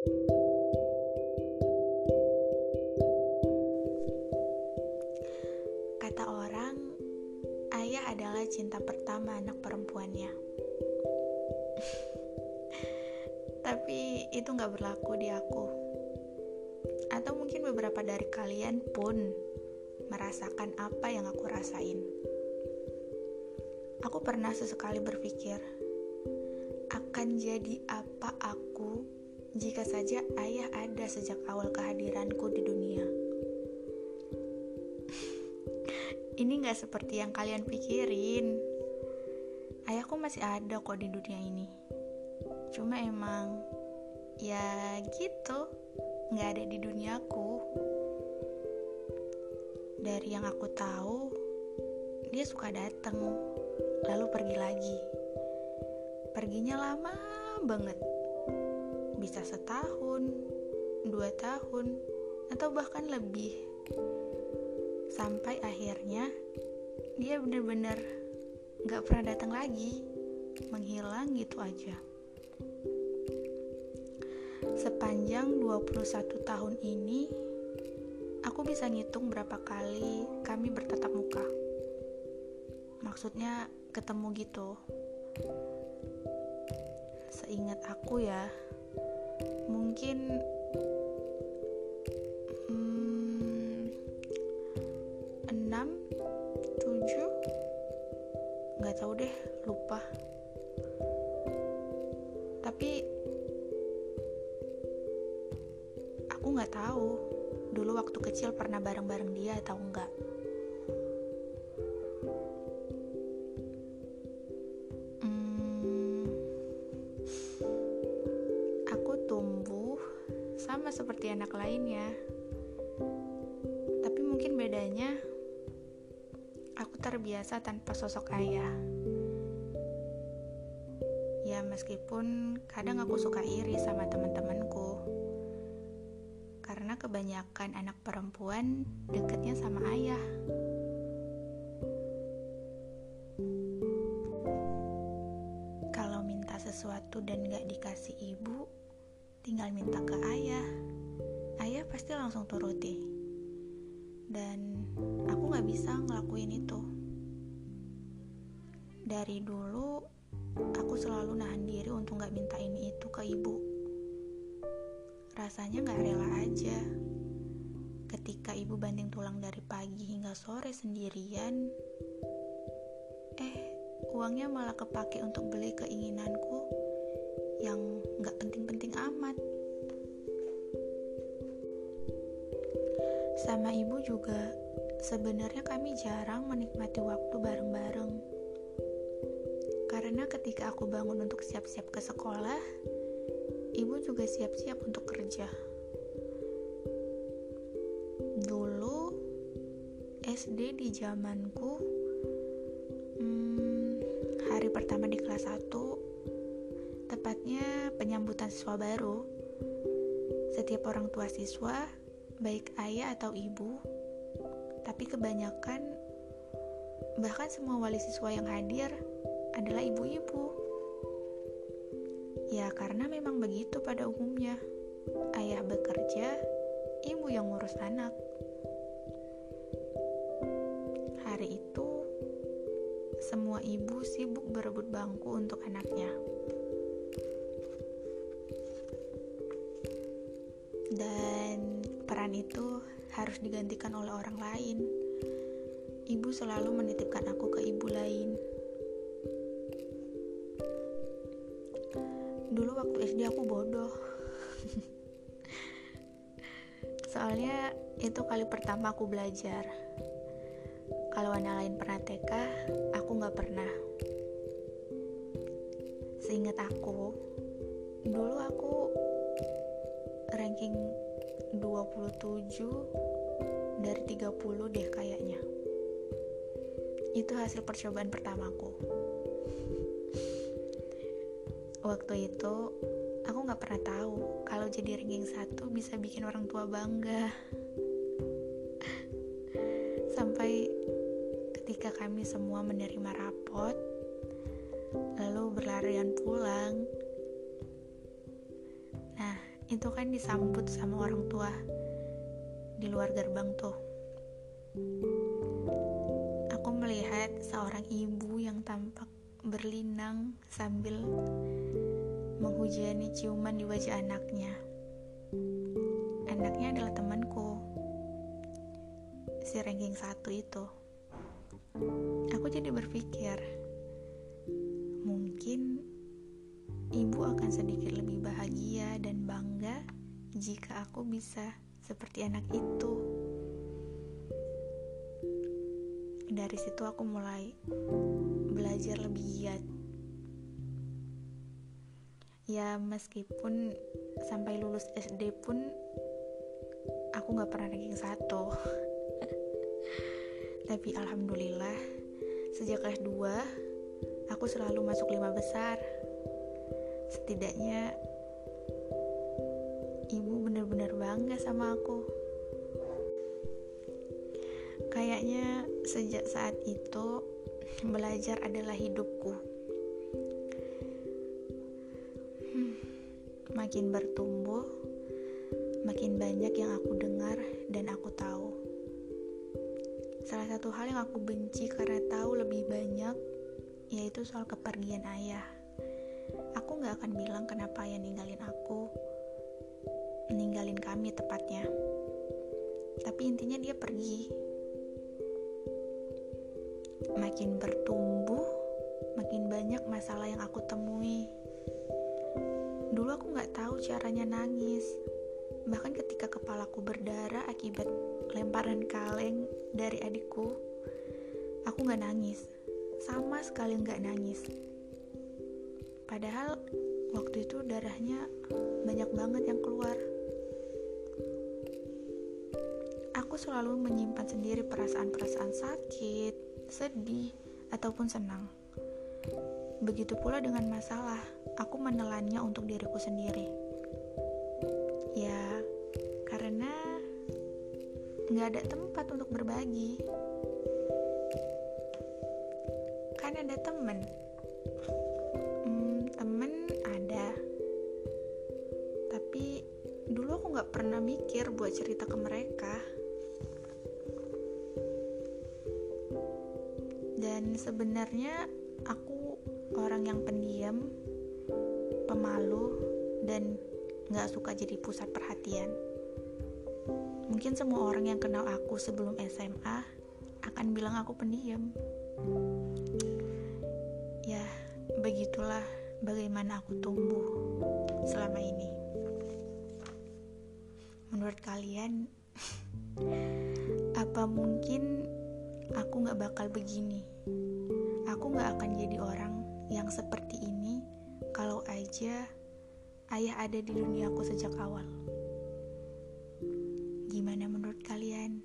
Kata orang, ayah adalah cinta pertama anak perempuannya. Tapi itu gak berlaku di aku. Atau mungkin beberapa dari kalian pun merasakan apa yang aku rasain. Aku pernah sesekali berpikir, akan jadi apa aku jika saja ayah ada sejak awal kehadiranku di dunia. Ini gak seperti yang kalian pikirin. Ayahku masih ada kok di dunia ini. Cuma emang, ya gitu, gak ada di duniaku. Dari yang aku tahu, dia suka datang, lalu pergi lagi. Perginya lama banget, bisa setahun, dua tahun, atau bahkan lebih. Sampai akhirnya dia bener-bener gak pernah datang lagi, menghilang gitu aja. Sepanjang 21 tahun ini, Aku bisa ngitung berapa kali kami bertatap muka. Maksudnya ketemu gitu. Seingat aku ya, mungkin hmm, enam, tujuh, nggak tahu deh, lupa. Tapi aku nggak tahu dulu waktu kecil pernah bareng-bareng dia atau enggak. Anak lainnya. Tapi mungkin bedanya aku terbiasa tanpa sosok ayah. Ya meskipun kadang aku suka iri sama teman-temanku karena kebanyakan anak perempuan deketnya sama ayah. Kalau minta sesuatu dan gak dikasih ibu, tinggal minta ke ayah. Pasti langsung turuti. Dan aku gak bisa ngelakuin itu. Dari dulu, aku selalu nahan diri untuk gak minta ini itu ke ibu rasanya gak rela aja. Ketika ibu banting tulang dari pagi hingga sore sendirian, eh uangnya malah kepake untuk beli keinginanku yang gak penting-penting amat. Sama ibu juga, sebenarnya kami jarang menikmati waktu bareng-bareng. Karena ketika aku bangun untuk siap-siap ke sekolah, ibu juga siap-siap untuk kerja. Dulu SD di zamanku hmm, hari pertama di kelas 1 tepatnya penyambutan siswa baru. Setiap orang tua siswa, baik ayah atau ibu, tapi kebanyakan bahkan semua wali siswa yang hadir adalah ibu-ibu. Ya karena memang begitu pada umumnya. Ayah bekerja, ibu yang ngurus anak. Hari itu, semua ibu sibuk berebut bangku untuk anaknya. Dan peran itu harus digantikan oleh orang lain. Ibu selalu menitipkan aku ke ibu lain. Dulu waktu SD aku bodoh. Soalnya itu kali pertama aku belajar. Kalau anak lain pernah TK aku nggak pernah. Seingat aku dulu aku ranking 27 dari 30 deh kayaknya. Itu hasil percobaan pertamaku. Waktu itu aku nggak pernah tahu kalau jadi ranking satu bisa bikin orang tua bangga. Sampai ketika kami semua menerima rapot lalu berlarian pulang itu kan disambut sama orang tua di luar gerbang tuh. Aku melihat seorang ibu yang tampak berlinang sambil menghujani ciuman di wajah anaknya. Anaknya adalah temanku, si ranking satu itu. Aku jadi berpikir, mungkin ibu akan sedikit lebih bahagia dan bangga jika aku bisa seperti anak itu. Dari situ aku mulai belajar lebih giat. Ya meskipun sampai lulus SD pun aku gak pernah ranking satu. Tapi alhamdulillah sejak kelas 2 aku selalu masuk lima besar setidaknya ibu benar-benar bangga sama aku. Kayaknya sejak saat itu belajar adalah hidupku. Hmm, makin bertumbuh makin banyak yang aku dengar dan aku tahu. Salah satu hal yang aku benci karena tahu lebih banyak yaitu soal kepergian ayah. Aku gak akan bilang kenapa ya ninggalin aku ninggalin kami tepatnya. Tapi intinya dia pergi. Makin bertumbuh makin banyak masalah yang aku temui. Dulu aku gak tahu caranya nangis. Bahkan ketika kepalaku berdarah akibat lemparan kaleng dari adikku aku gak nangis. Sama sekali gak nangis. Padahal waktu itu darahnya banyak banget yang keluar. Selalu menyimpan sendiri perasaan-perasaan sakit, sedih, ataupun senang. Begitu pula dengan masalah, aku menelannya untuk diriku sendiri. Ya, karena nggak ada tempat untuk berbagi. Kan ada temen gak pernah mikir buat cerita ke mereka dan sebenarnya aku orang yang pendiam pemalu dan gak suka jadi pusat perhatian. Mungkin semua orang yang kenal aku sebelum SMA akan bilang aku pendiam. Ya begitulah bagaimana aku tumbuh selama ini. Menurut kalian apa mungkin aku gak bakal begini. Aku gak akan jadi orang yang seperti ini kalau aja ayah ada di duniaku sejak awal. Gimana menurut kalian